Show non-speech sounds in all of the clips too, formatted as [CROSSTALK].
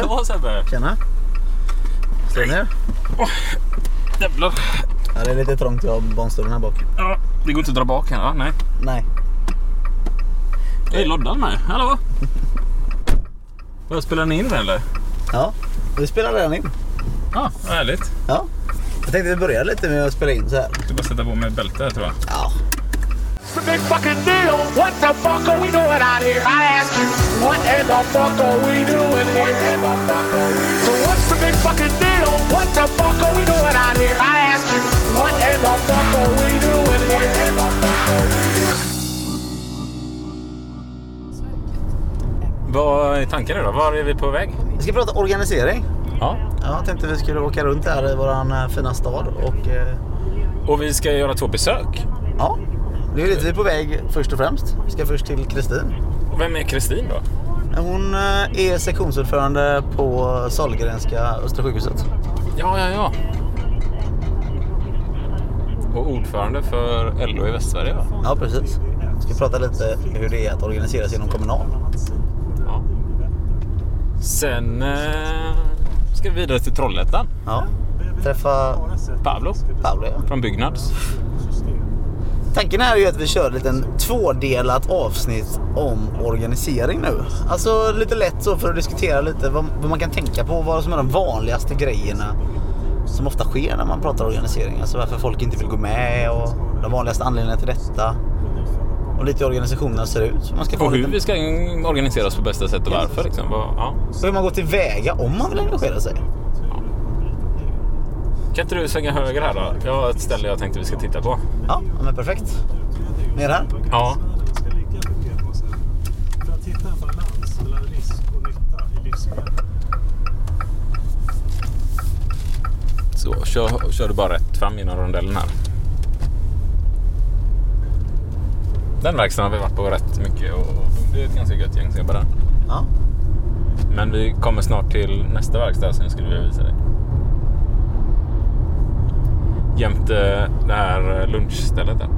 Hallå Sebbe! Tjena. Slå ner. Jävlar! Ja, det är lite trångt. Jag har barnstolen här bak. Ja, det går inte att dra bak här? Nej. Nej. Är Loddan med? Hallå? Vad spelar ni in eller? Ja, vi spelar redan in. Ja, vad härligt. Ja. Jag tänkte vi börjar lite med att spela in så här. Ska bara sätta på mig ett bälte här tror jag. Big fucking deal. What the fuck are we doing out here? I ask you, what in the fuck are we doing here? So what's the big fucking deal? What the fuck are we doing out here? I ask you, what in the fuck are we doing here? Vad är tanken nu då? Var är vi på väg? Vi ska prata organisering. Ja. Ja, jag tänkte vi skulle åka runt här i våran eh, fina stad och eh, Och vi ska göra två besök. Det är dit vi är på väg först och främst. Vi ska först till Kristin. Vem är Kristin då? Hon eh, är sektionsordförande på Sahlgrenska Östra sjukhuset. Ja, ja, ja. Och ordförande för LO i Västsverige va? Ja, precis. Vi ska prata lite hur det är att organisera sig inom Kommunal. Ja. Sen eh, ska vi vidare till Trollhättan. Ja. Träffa Pablo Paolo. Ja. från Byggnads. Tanken är ju att vi kör ett tvådelat avsnitt om organisering nu. Alltså lite lätt så för att diskutera lite vad, vad man kan tänka på, vad som är de vanligaste grejerna som ofta sker när man pratar organisering. Alltså varför folk inte vill gå med och de vanligaste anledningarna till detta. Och lite hur organisationerna ser ut. Man ska Och hur lite, vi ska organisera oss på bästa sätt och varför. Liksom. Ja. så hur man går tillväga om man vill engagera sig. Kan inte du svänga höger här då? Jag har ett ställe jag tänkte vi ska titta på. Ja, men perfekt. Ner här. Ja. Så, kör, kör du bara rätt fram genom rondellen här. Den verkstaden har vi varit på rätt mycket och det är ett ganska gött gäng som jobbar där. Ja. Men vi kommer snart till nästa verkstad som jag skulle vilja visa dig. Jämte det här lunchstället där.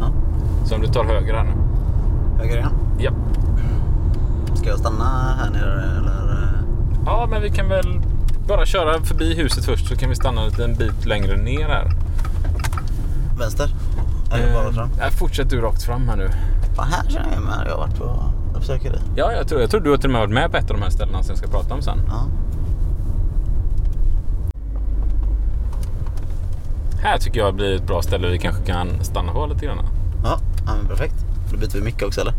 ja. Så om du tar höger här nu. Höger igen. Japp. Ska jag stanna här nere eller? Ja, men vi kan väl bara köra förbi huset först så kan vi stanna en liten bit längre ner här. Vänster? Eller bara Eh, fram? ja, fortsätt du rakt fram här nu. Fan, här känner jag mig. Jag har varit på uppsökeri. Ja, jag tror, jag tror du har till och med varit med på ett av de här ställena som jag ska prata om sen. Ja. Här tycker jag blir ett bra ställe vi kanske kan stanna på lite grann. Ja, ja perfekt. Då byter vi mick också eller?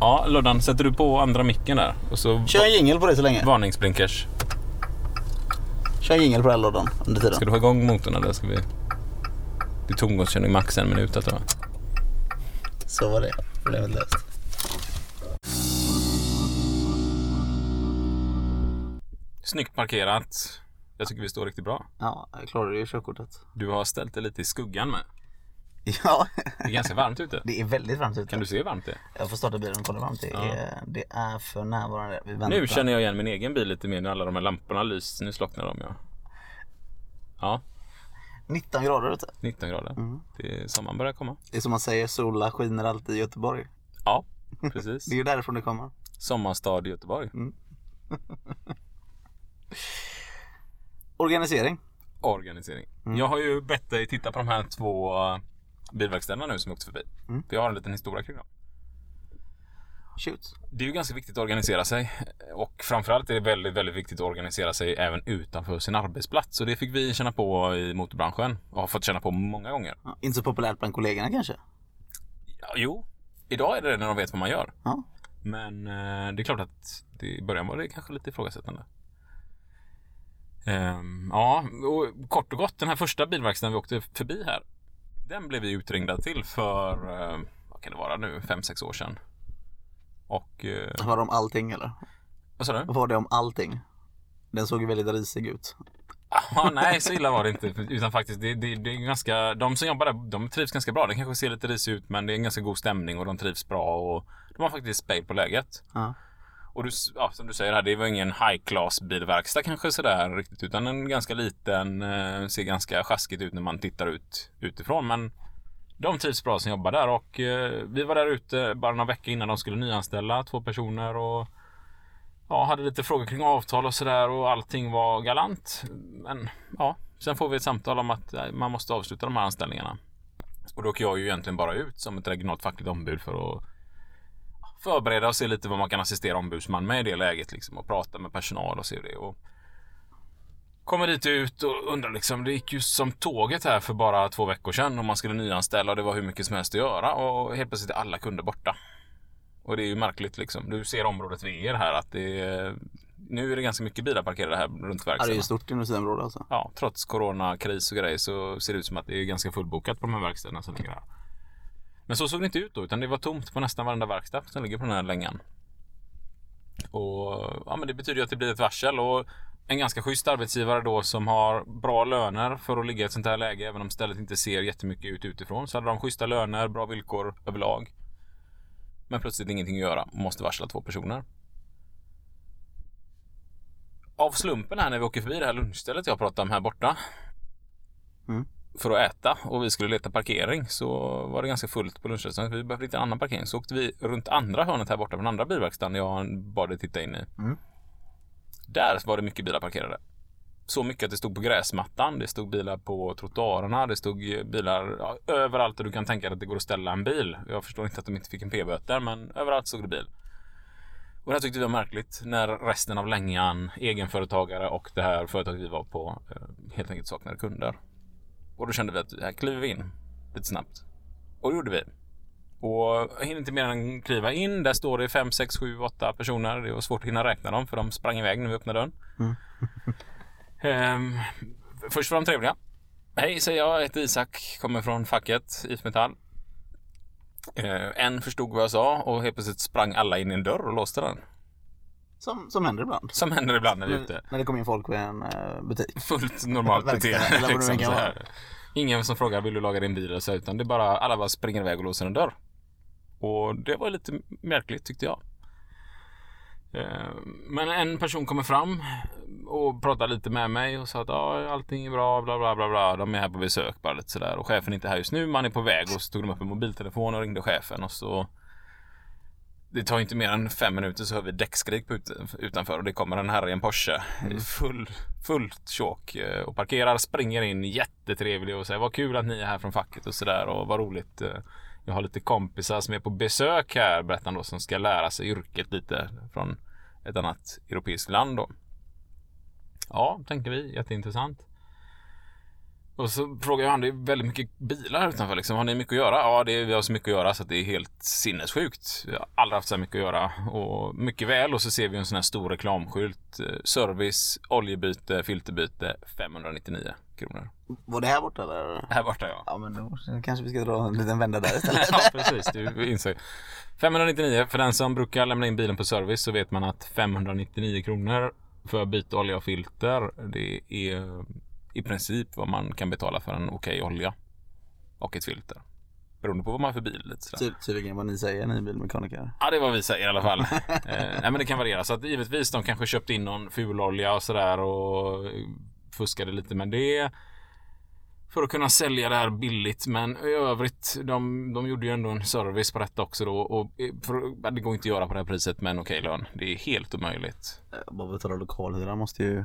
Ja, Loddan, sätter du på andra micken där? Och så Kör en jingel på det så länge. varningsblinkers. Kör en jingel på den lådan under tiden. Ska du ha igång motorn eller ska vi... Det är tomgångskörning max en minut här, tror jag. Så var det. Problemet löst. Snyggt parkerat. Jag tycker vi står riktigt bra. Ja, jag klarade ju körkortet. Du har ställt dig lite i skuggan med. Ja, Det är ganska varmt ute. det är väldigt varmt ute. Kan du se hur varmt det är? Jag får starta bilen och kolla hur varmt det är. Ja. Det är för närvarande. Vi väntar. Nu känner jag igen min egen bil lite mer när alla de här lamporna lyser. Nu slocknar de ja. Ja, 19 grader ute. 19 grader. Mm. Det är sommaren börjar komma. Det är som man säger, sola skiner alltid i Göteborg. Ja, precis. [LAUGHS] Det är ju därifrån det kommer. Sommarstad i Göteborg. [LAUGHS] Organisering. Organisering. Mm. Jag har ju bett dig titta på de här två eh, bilverkstäderna nu som jag åkte förbi. Mm. För jag har en liten historia kring dem. Shoot. Det är ju ganska viktigt att organisera sig och framförallt är det väldigt, väldigt viktigt att organisera sig även utanför sin arbetsplats. Och det fick vi känna på i motorbranschen och har fått känna på många gånger. Ja, inte så populärt bland kollegorna kanske. Ja, jo, idag är det när de vet vad man gör. Ja. Men eh, det är klart att det, i början var det kanske lite ifrågasättande. Ehm, ja, och kort och gott den här första bilverkstaden vi åkte förbi här. Den blev vi utringda till för, eh, vad kan det vara nu, fem sex år sedan. Och, eh, Var det om allting eller? vad sa du? Var det om allting? Den såg ju väldigt risig ut. Ja, nej, så illa var det inte. Utan faktiskt, det, det, det är ganska, de som jobbar där, de trivs ganska bra. Det kanske ser lite risigt ut, men det är en ganska god stämning och de trivs bra och de har faktiskt spejl på läget. Ja. Och du, ja, som du säger här, det var ingen high class bilverkstad kanske sådär riktigt, utan en ganska liten, eh, ser ganska sjaskigt ut när man tittar ut utifrån. Men de trivs bra som jobbar där och eh, vi var där ute bara några veckor innan de skulle nyanställa två personer och ja, hade lite frågor kring avtal och sådär och allting var galant. Men ja, sen får vi ett samtal om att eh, man måste avsluta de här anställningarna. Och då åker jag ju egentligen bara ut som ett regionalt fackligt ombud för att förbereda och se lite vad man kan assistera ombudsman med i det läget liksom och prata med personal och se det. Och kommer dit ut och undrar liksom, det gick ju som tåget här för bara två veckor sedan om man skulle nyanställa och det var hur mycket som helst att göra och helt plötsligt är alla kunder borta. Och det är ju märkligt liksom. Du ser området vid er här att det är, nu är det ganska mycket bilar parkerade här runt Ja, det är verkstaden. ju stort industriområde alltså. Ja, trots coronakris och grejer så ser det ut som att det är ganska fullbokat på de här verkstäderna som ligger här. Men så såg det inte ut då, utan det var tomt på nästan varenda verkstad som ligger på den här längan. Och ja, men det betyder ju att det blir ett varsel och en ganska schysst arbetsgivare då som har bra löner för att ligga i ett sånt här läge, även om stället inte ser jättemycket ut utifrån. Så hade de schyssta löner, bra villkor överlag. Men plötsligt ingenting att göra och måste varsla två personer. Av slumpen här när vi åker förbi det här lunchstället jag pratade om här borta. Mm. För att äta och vi skulle leta parkering så var det ganska fullt på lunchrestaurangen. Vi behövde en annan parkering. Så åkte vi runt andra hörnet här borta från andra bilverkstaden jag bad dig titta in i. Mm. Där var det mycket bilar parkerade. Så mycket att det stod på gräsmattan, det stod bilar på trottoarerna, det stod bilar ja, överallt där du kan tänka dig att det går att ställa en bil. Jag förstår inte att de inte fick en p-böter, men överallt stod det bil. Och det här tyckte vi var märkligt när resten av längan, egenföretagare och det här företaget vi var på eh, helt enkelt saknade kunder. Och då kände vi att här kliver vi in lite snabbt. Och det gjorde vi. Och jag hinner inte mer än kliva in. Där står det 5, 6, 7, 8 personer. Det var svårt att hinna räkna dem för de sprang iväg när vi öppnade dörren. [LAUGHS] Ehm, först var de trevliga. Hej säger jag, jag heter Isak, kommer från facket IF Metall. Eh, en förstod vad jag sa och helt plötsligt sprang alla in i en dörr och låste den. Som, som händer ibland. Som händer ibland när vi är ute. När, det kommer in folk vid en eh, butik. Fullt normalt beteende. liksom, så här. Ingen som frågar vill du laga din bil så, utan det är bara alla bara springer iväg och låser en dörr. Och det var lite märkligt tyckte jag. Eh, Men en person kommer fram och pratar lite med mig och sa att ja, allting är bra, bla bla bla bla. De är här på besök bara lite sådär. Och chefen är inte här just nu, man är på väg. Och så tog de upp en mobiltelefon och ringde chefen och så det tar inte mer än fem minuter så hör vi däckskrik utanför och det kommer en herre i en Porsche i full, fullt tjåk eh, och parkerar, springer in jättetrevlig och säger vad kul att ni är här från facket och sådär och vad roligt. eh, Jag har lite kompisar som är på besök här, berättar han då, som ska lära sig yrket lite från ett annat europeiskt land då. Ja, tänkte vi, jätteintressant. Och så frågar jag han, det är väldigt mycket bilar utanför liksom. Har ni mycket att göra? Ja, det är, vi har så mycket att göra så att det är helt sinnessjukt. Jag har aldrig haft så här mycket att göra. Och mycket väl. Och så ser vi en sån här stor reklamskylt. Eh, Service, oljebyte, filterbyte, 599 kronor. Var det här borta eller? Här borta ja. Ja men då kanske vi ska dra en liten vända där istället. [LAUGHS] ja, precis. Du inser. 599. För den som brukar lämna in bilen på service så vet man att 599 kronor för byte olja och filter. Det är i princip vad man kan betala för en okej olja. Och ett filter. Beroende på vad man har för bil. Lite sådär. Tydligen vad ni säger ni bilmekaniker. Ja, det är vad vi säger i alla fall. [LAUGHS] eh, nej, men det kan variera. Så att givetvis de kanske köpt in någon fulolja och sådär och fuskade lite med det. För att kunna sälja det här billigt. Men i övrigt, de, de gjorde ju ändå en service på detta också då. Och för, det går inte att göra på det här priset med en okej lön. Det är helt omöjligt. Eh, Bara betala lokalhyra måste ju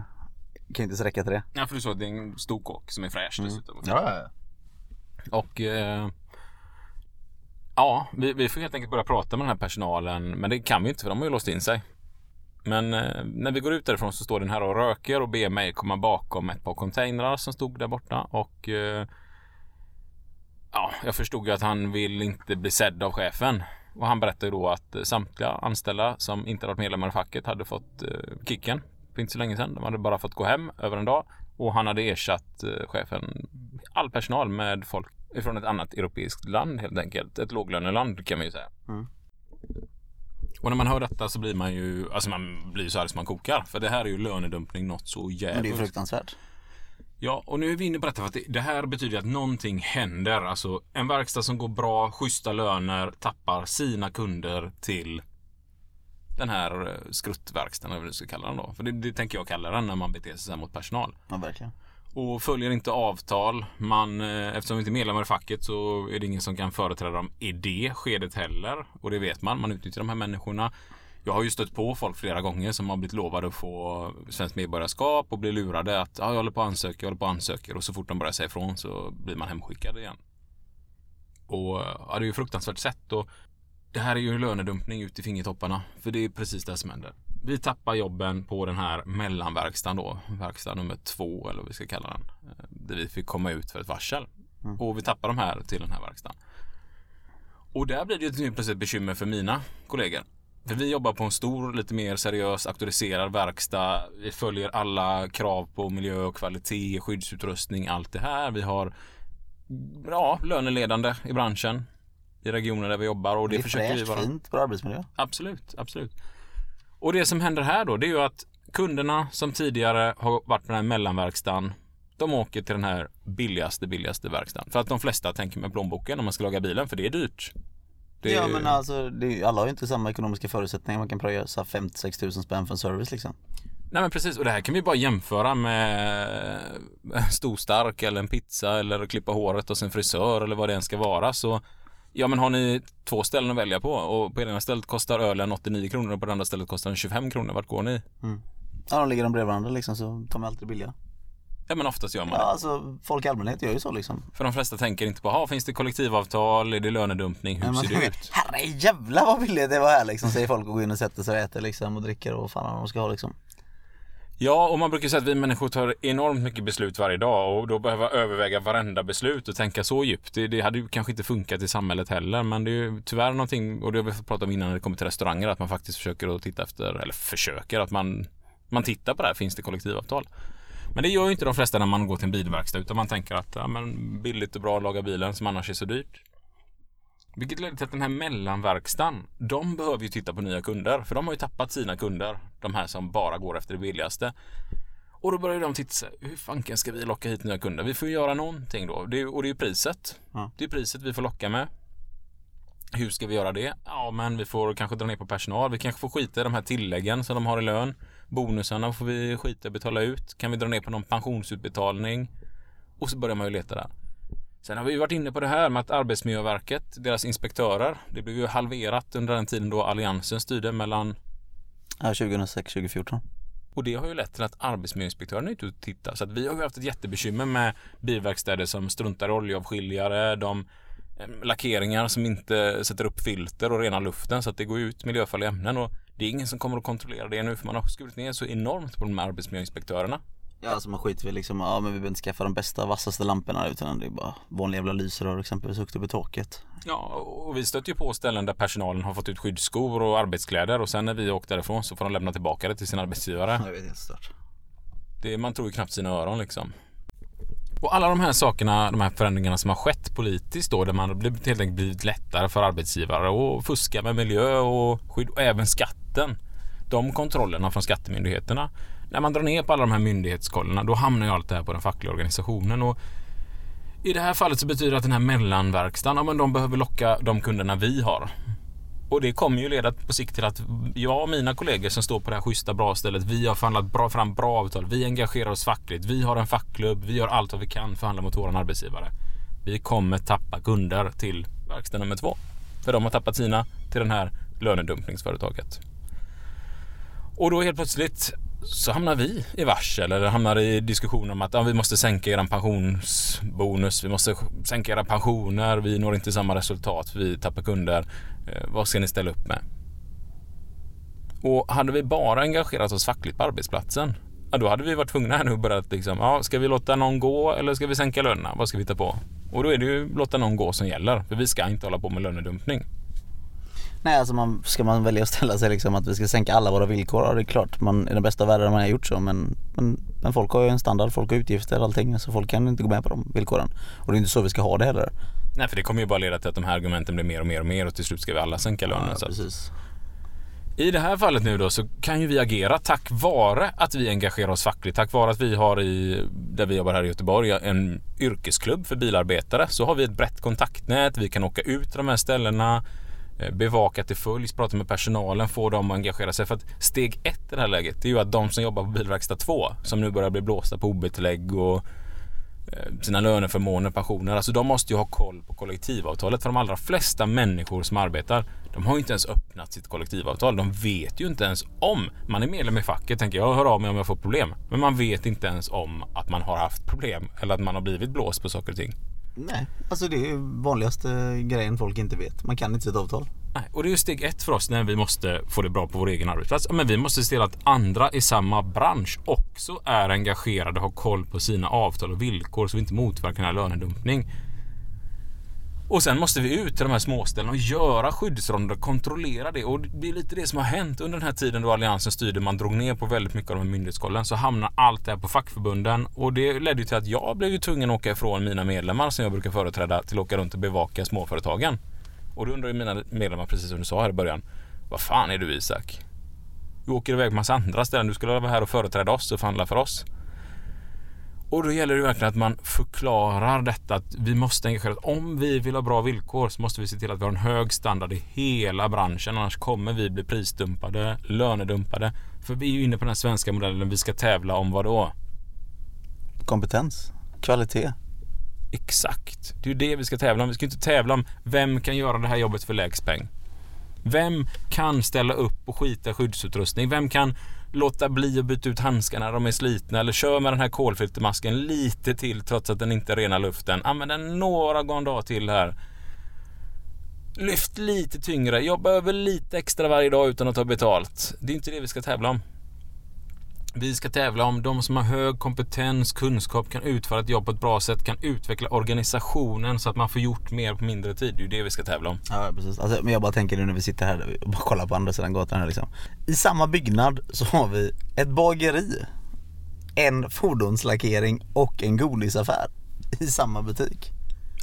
kan inte sträcka till det. Ja, för du sa att det är en stor kåk som är fräsch dessutom. Ja, ja, Och eh, ja, vi, vi får helt enkelt börja prata med den här personalen. Men det kan vi inte för de har ju låst in sig. Men eh, när vi går ut därifrån så står den här och röker och ber mig komma bakom ett par containrar som stod där borta. Och eh, ja, jag förstod ju att han vill inte bli sedd av chefen. Och han berättade då att samtliga anställda som inte varit medlemmar i facket hade fått eh, kicken för inte så länge sedan. De hade bara fått gå hem över en dag och han hade ersatt eh, chefen, all personal med folk från ett annat europeiskt land helt enkelt. Ett låglöneland kan man ju säga. Mm. Och när man hör detta så blir man ju, alltså man blir så arg som man kokar. För det här är ju lönedumpning något så Men det är jävligt. fruktansvärt. Ja, och nu är vi inne på detta för att det här betyder att någonting händer. Alltså en verkstad som går bra, schyssta löner, tappar sina kunder till den här eh, skruttverkstaden, eller vad du ska kalla den då. För det, det tänker jag kalla den när man beter sig så här mot personal. Ja verkligen. Och följer inte avtal. Man, eh, eftersom vi inte är medlemmar i facket så är det ingen som kan företräda dem i det skedet heller. Och det vet man. Man utnyttjar de här människorna. Jag har ju stött på folk flera gånger som har blivit lovade att få svenskt medborgarskap och blir lurade att ja, jag håller på att ansöka, jag håller på att ansöka och så fort de börjar säga ifrån så blir man hemskickad igen. Och ja, det är ju fruktansvärt sett och det här är ju lönedumpning ut i fingertopparna för det är precis det som händer. Vi tappar jobben på den här mellanverkstaden då, verkstad nummer två eller vad vi ska kalla den. eh, Där vi fick komma ut för ett varsel. Och vi tappar de här till den här verkstaden. Och där blir det ju plötsligt bekymmer för mina kollegor. För vi jobbar på en stor, lite mer seriös, auktoriserad verkstad. Vi följer alla krav på miljö och kvalitet, skyddsutrustning, allt det här. Vi har ja, löneledande i branschen i regionen där vi jobbar och det, Det är försöker vi fräscht, vara. fint, bra arbetsmiljö. Absolut, absolut. Och det som händer här då, det är ju att kunderna som tidigare har varit på den här mellanverkstaden, de åker till den här billigaste, billigaste verkstaden. För att de flesta tänker med plånboken om man ska laga bilen, för det är dyrt. Det är, Ja men alltså, det, alla har ju inte samma ekonomiska förutsättningar. Man kan pröjsa 50-6 tusen spänn för en service liksom. Nej men precis, och det här kan vi bara jämföra med en stor stark eller en pizza eller klippa håret hos en frisör eller vad det än ska vara. Så ja men har ni två ställen att välja på och på ena stället kostar ölen 89 kronor och på det andra stället kostar den 25 kronor. Vart går ni? Ja de ligger de bredvid varandra liksom så tar man alltid det billiga. Ja men oftast gör man Ja det. alltså folk i allmänhet gör ju så liksom. För de flesta tänker inte på, ha, finns det kollektivavtal, är det lönedumpning, hur Nej, ser det ut? Herre jävlar vad billigt det var här liksom säger folk och går in och sätter sig och äter liksom och dricker och vad fan de ska ha liksom. Ja, och man brukar säga att vi människor tar enormt mycket beslut varje dag och då behöver överväga varenda beslut och tänka så djupt. Det, det hade ju kanske inte funkat i samhället heller, men det är ju tyvärr någonting, och det har vi fått prata om innan när det kommer till restauranger, att man faktiskt försöker att titta efter, eller försöker, att man, man tittar på det här, finns det kollektivavtal? Men det gör ju inte de flesta när man går till en bilverkstad, utan man tänker att ja, men billigt och bra att laga bilen som annars är så dyrt. Vilket leder till att den här mellanverkstaden, de behöver ju titta på nya kunder. För de har ju tappat sina kunder. De här som bara går efter det billigaste. Och då börjar de titta hur fanken ska vi locka hit nya kunder? Vi får ju göra någonting då. Det är, och det är ju priset. Ja. Det är priset vi får locka med. Hur ska vi göra det? Ja, men vi får kanske dra ner på personal. Vi kanske får skita i de här tilläggen som de har i lön. Bonusarna får vi skita i betala ut. Kan vi dra ner på någon pensionsutbetalning? Och så börjar man ju leta där. Sen har vi varit inne på det här med att Arbetsmiljöverket, deras inspektörer, det blev ju halverat under den tiden då Alliansen styrde mellan Ja 2006, 2014. och det har ju lett till att arbetsmiljöinspektörerna är ute och tittar. Så att vi har ju haft ett jättebekymmer med bilverkstäder som struntar i oljeavskiljare, de eh, lackeringar som inte sätter upp filter och renar luften så att det går ut miljöfarliga ämnen och det är ingen som kommer att kontrollera det nu för man har skurit ner så enormt på de här arbetsmiljöinspektörerna. Ja alltså man skiter väl liksom, ja men vi behöver inte skaffa de bästa vassaste lamporna utan det är bara vanliga jävla lysrör exempelvis högt upp i taket. Ja, och vi stöter ju på ställen där personalen har fått ut skyddsskor och arbetskläder och sen när vi åkt därifrån så får de lämna tillbaka det till sin arbetsgivare. Jag vet helt stört. Det, man tror ju knappt sina öron liksom. Och alla de här sakerna, de här förändringarna som har skett politiskt då, där man har blivit- helt enkelt blivit lättare för arbetsgivare att fuska med miljö och skydd och även skatten. De kontrollerna från skattemyndigheterna. När man drar ner på alla de här myndighetskollerna då hamnar ju allt det här på den fackliga organisationen. Och I det här fallet så betyder det att den här mellanverkstaden, ja men de behöver locka de kunderna vi har. Och det kommer ju leda på sikt till att jag och mina kollegor som står på det här schyssta bra stället, vi har förhandlat bra, fram bra avtal. Vi engagerar oss fackligt. Vi har en fackklubb. Vi gör allt vad vi kan förhandla mot våran arbetsgivare. Vi kommer tappa kunder till verkstad nummer två. För de har tappat sina till den här lönedumpningsföretaget. Och då helt plötsligt så hamnar vi i varsel eller hamnar i diskussion om att ja, vi måste sänka eran pensionsbonus, vi måste sänka era pensioner, vi når inte samma resultat, vi tappar kunder. Eh, vad ska ni ställa upp med? Och hade vi bara engagerat oss fackligt på arbetsplatsen, ja, då hade vi varit tvungna här nu att börja att liksom, ja, ska vi låta någon gå eller ska vi sänka lönerna? Vad ska vi ta på? Och då är det ju låta någon gå som gäller, för vi ska inte hålla på med lönedumpning. Nej alltså man, ska man välja att ställa sig liksom att vi ska sänka alla våra villkor, ja det är klart man i den bästa världen man har gjort så men, men, men folk har ju en standard, folk har utgifter och allting så folk kan inte gå med på de villkoren. Och det är inte så vi ska ha det heller. Nej, för det kommer ju bara leda till att de här argumenten blir mer och mer och mer och till slut ska vi alla sänka lönen. Ja, precis. I det här fallet nu då så kan ju vi agera tack vare att vi engagerar oss fackligt. Tack vare att vi har i, där vi jobbar här i Göteborg, en yrkesklubb för bilarbetare. Så har vi ett brett kontaktnät. Vi kan åka ut till de här ställena, Eh, bevaka till följs, prata med personalen, få dem att engagera sig. För att steg ett i det här läget, det är ju att de som jobbar på bilverkstad 2, som nu börjar bli blåsta på OB-tillägg och eh, sina löneförmåner, pensioner. Alltså de måste ju ha koll på kollektivavtalet. För de allra flesta människor som arbetar, de har ju inte ens öppnat sitt kollektivavtal. De vet ju inte ens om man är medlem i facket. Tänker jag, hör av mig om jag får problem. Men man vet inte ens om att man har haft problem eller att man har blivit blåst på saker och ting. Nej, alltså det är vanligaste grejen folk inte vet. Man kan inte sitt avtal. Nej, och det är ju steg ett för oss när vi måste få det bra på vår egen arbetsplats. Men vi måste se till att andra i samma bransch också är engagerade och har koll på sina avtal och villkor så vi inte motverkar den här lönedumpning. Och sen måste vi ut till de här småställena och göra skyddsronder, kontrollera det. Och det är lite det som har hänt under den här tiden då Alliansen styrde. Man drog ner på väldigt mycket av de här myndighetskollen. Så hamnar allt det här på fackförbunden. Och det ledde ju till att jag blev ju tvungen att åka ifrån mina medlemmar som jag brukar företräda till att åka runt och bevaka småföretagen. Och då undrar ju mina medlemmar, precis som du sa här i början. Vad fan är du Isak? Du åker iväg på massa andra ställen. Du skulle vara här och företräda oss och förhandla för oss. Och då gäller det verkligen att man förklarar detta att vi måste engagera oss. Om vi vill ha bra villkor så måste vi se till att vi har en hög standard i hela branschen. Annars kommer vi bli prisdumpade, lönedumpade. För vi är ju inne på den svenska modellen. Vi ska tävla om vad då? Kompetens, kvalitet. Exakt. Det är ju det vi ska tävla om. Vi ska inte tävla om vem kan göra det här jobbet för lägst peng. Vem kan ställa upp och skita skyddsutrustning? Vem kan låta bli att byta ut handskarna när de är slitna eller kör med den här kolfiltermasken lite till trots att den inte renar luften. Använd den några gånger till här. Lyft lite tyngre. Jobba över lite extra varje dag utan att ta betalt. Det är inte det vi ska tävla om. Vi ska tävla om de som har hög kompetens, kunskap, kan utföra ett jobb på ett bra sätt, kan utveckla organisationen så att man får gjort mer på mindre tid. Det är ju det vi ska tävla om. Ja precis. Alltså, men jag bara tänker nu när vi sitter här och bara kollar på andra sidan gatan här liksom. I samma byggnad så har vi ett bageri, en fordonslackering och en godisaffär i samma butik.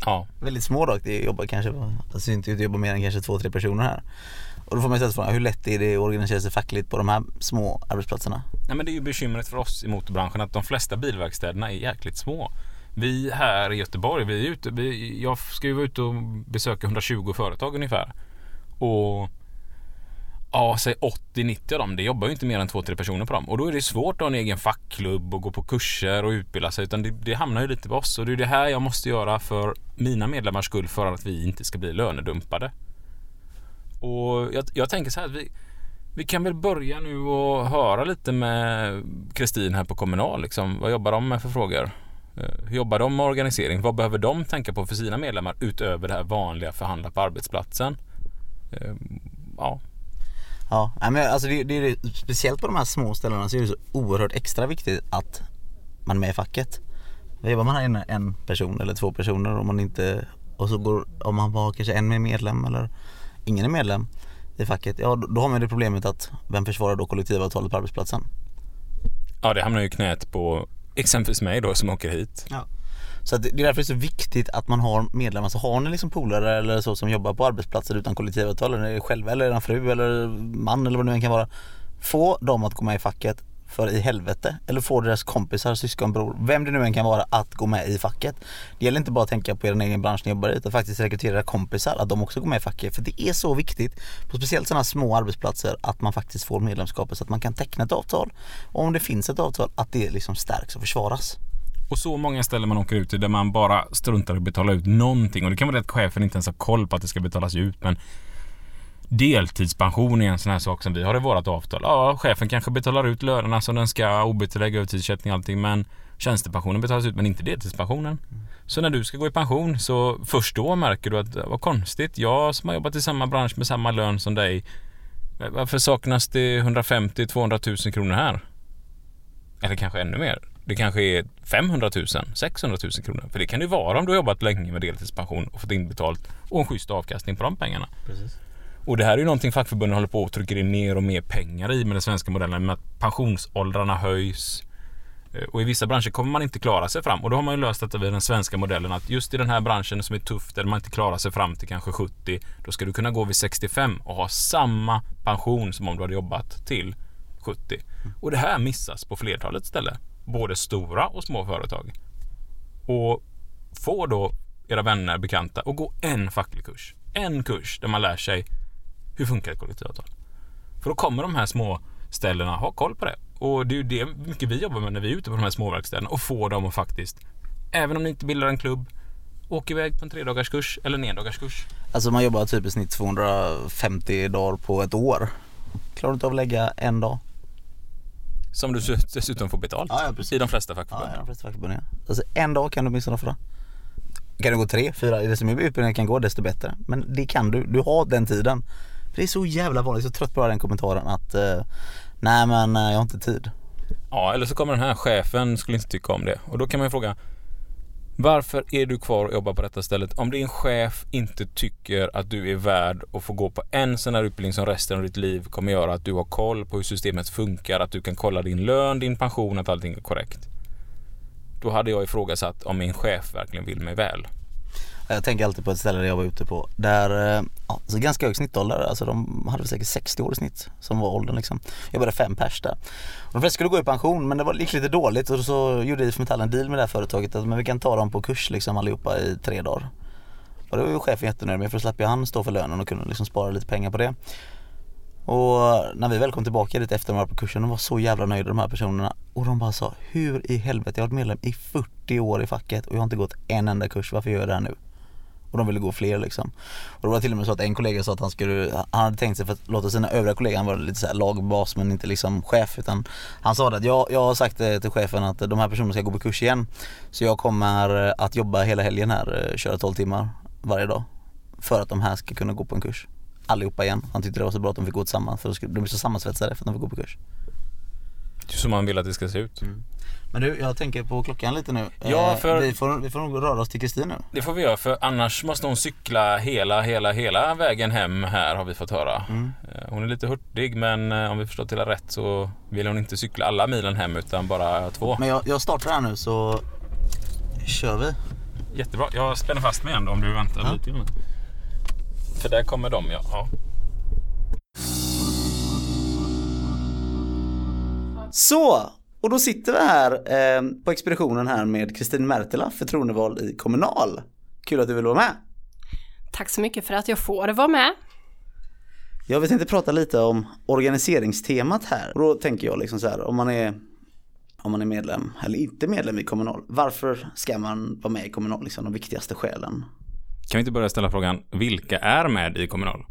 Ja, Väldigt små dock, det jobbar kanske, det ser inte ut att jobba mer än kanske två, tre personer här. Och då får man ställa sig frågan, hur lätt är det att organisera sig fackligt på de här små arbetsplatserna? Nej, men det är ju bekymret för oss i motorbranschen att de flesta bilverkstäderna är jäkligt små. Vi här i Göteborg, vi är ute, vi, jag ska ju vara ute och besöka 120 företag ungefär. Och ja, säg 80-90 av dem, det jobbar ju inte mer än 2-3 personer på dem. Och då är det svårt att ha en egen fackklubb och gå på kurser och utbilda sig. Utan det, det hamnar ju lite på oss. Och det är det här jag måste göra för mina medlemmars skull för att vi inte ska bli lönedumpade. Och jag, jag tänker så här att vi, vi kan väl börja nu och höra lite med Kristin här på Kommunal. Liksom. Vad jobbar de med för frågor? Eh, hur jobbar de med organisering? Vad behöver de tänka på för sina medlemmar utöver det här vanliga förhandla på arbetsplatsen? Eh, ja, Ja, men alltså det, det är det, speciellt på de här små ställena så är det så oerhört extra viktigt att man är med i facket. Jobbar man här inne en person eller två personer om man inte och så går, om man har kanske en med medlem eller ingen är medlem i facket, ja då, har man det problemet att vem försvarar då kollektivavtalet på arbetsplatsen? ja det hamnar ju knät på exempelvis mig då som åker hit. Ja. Så det är därför det är så viktigt att man har medlemmar. Så har ni liksom polare eller så som jobbar på arbetsplatser utan kollektivavtal, eller er själva eller er fru eller man eller vad det nu än kan vara. Få dem att gå med i facket för i helvete. Eller få deras kompisar, syskon, bror, vem det nu än kan vara att gå med i facket. Det gäller inte bara att tänka på er egen bransch ni jobbar i utan faktiskt rekrytera kompisar att de också går med i facket. För det är så viktigt på speciellt sådana små arbetsplatser att man faktiskt får medlemskapet så att man kan teckna ett avtal. Och om det finns ett avtal att det liksom stärks och försvaras. Och så många ställen man åker ut till där man bara struntar i att betala ut någonting. Och det kan vara det att chefen inte ens har koll på att det ska betalas ut. Men deltidspension är en sån här sak som vi har i vårt avtal. Ja, chefen kanske betalar ut lönerna som den ska, OB-tillägg, övertidsersättning och allting. Men tjänstepensionen betalas ut men inte deltidspensionen. Så när du ska gå i pension så först då märker du att vad konstigt. Jag som har jobbat i samma bransch med samma lön som dig. Varför saknas det 150-200 000 kronor här? Eller kanske ännu mer. Det kanske är 500 000, 600 000 kronor. För det kan det ju vara om du har jobbat länge med deltidspension och fått inbetalt och en schysst avkastning på de pengarna. Precis. Och det här är ju någonting fackförbunden håller på och trycker in mer och mer pengar i med den svenska modellen med att pensionsåldrarna höjs. Eh, Och i vissa branscher kommer man inte klara sig fram. Och då har man ju löst detta vid den svenska modellen att just i den här branschen som är tuff där man inte klarar sig fram till kanske 70. Då ska du kunna gå vid 65 och ha samma pension som om du hade jobbat till 70. Och det här missas på flertalet ställen. Både stora och små företag. Och få då era vänner, bekanta och gå en facklig kurs. En kurs där man lär sig hur funkar ett kollektivavtal. För då kommer de här små ställena ha koll på det. Och det är ju det mycket vi jobbar med när vi är ute på de här småverkstäderna och få dem att faktiskt även om ni inte bildar en klubb, åk iväg på en tredagarskurs eller en endagarskurs. Alltså man jobbar typ i snitt 250 dagar på ett år. Klarar du inte av att lägga en dag? Som du dessutom får betalt Ja, ja, precis. i de flesta Ja, fackförbund. i de flesta fackförbund ja. Alltså en dag kan du åtminstone offra. Kan du gå tre, fyra, desto mer utbildning kan gå desto bättre. Men det kan du, du har den tiden. För det är så jävla vanligt, jag är så trött på den kommentaren att eh, Nej men eh, jag har inte tid. Ja, eller så kommer den här chefen skulle inte tycka om det. Och då kan man ju fråga varför är du kvar och jobbar på detta stället om din chef inte tycker att du är värd att få gå på en sån här utbildning som resten av ditt liv kommer göra att du har koll på hur systemet funkar, att du kan kolla din lön, din pension, att allting är korrekt. Då hade jag ifrågasatt om min chef verkligen vill mig väl. Jag tänker alltid på ett ställe där jag var ute på där, eh, ja, så ganska hög snittålder, alltså de hade väl säkert 60 år i snitt som var åldern liksom. Jag började fem pers där. Och de flesta skulle gå i pension men det var, gick lite dåligt och så gjorde IF Metall en deal med det här företaget att men vi kan ta dem på kurs liksom allihopa i tre dagar. Och det var ju chefen jättenöjd med för då slapp ju han stå för lönen och kunde liksom spara lite pengar på det. Och när vi väl kom tillbaka dit efter de var på kursen, de var så jävla nöjda de här personerna. Och de bara sa, hur i helvete, jag har varit medlem i 40 år i facket och jag har inte gått en enda kurs, varför gör jag det här nu? Och de ville gå fler liksom. Och det var till och med så att en kollega sa att han skulle, han hade tänkt sig för att låta sina övriga kollegor, han var lite såhär lagbas men inte liksom chef utan han sa det att jag, jag har sagt till chefen att de här personerna ska gå på kurs igen. Så jag kommer att jobba hela helgen här, eh, köra 12 timmar varje dag. För att de här ska kunna gå på en kurs. Allihopa igen. Han tyckte det var så bra att de fick gå tillsammans för de skulle- blir så sammansvetsade för att de får gå på kurs. Så man vill att det ska se ut. Men du, jag tänker på klockan lite nu. Ja, Eh, för- vi, får, vi får nog röra oss till Kristin nu. Det får vi göra för annars måste hon cykla hela, hela, hela vägen hem här har vi fått höra. Eh, Hon är lite hurtig men eh, om vi förstått hela rätt så vill hon inte cykla alla milen hem utan bara två. Men jag, jag startar här nu så kör vi. Jättebra. Jag spänner fast mig igen då om du väntar Ja. lite. För där kommer de ja. ja. Så, och då sitter vi här eh, på expeditionen här med Kristin Märtila, förtroendevald i Kommunal. Kul att du vill vara med. Tack så mycket för att jag får vara med. Jag tänkte prata lite om organiseringstemat här. Och då tänker jag liksom så här, om man är om man är medlem eller inte medlem i Kommunal, varför ska man vara med i Kommunal? Liksom de viktigaste skälen. Kan vi inte börja ställa frågan, vilka är med i Kommunal?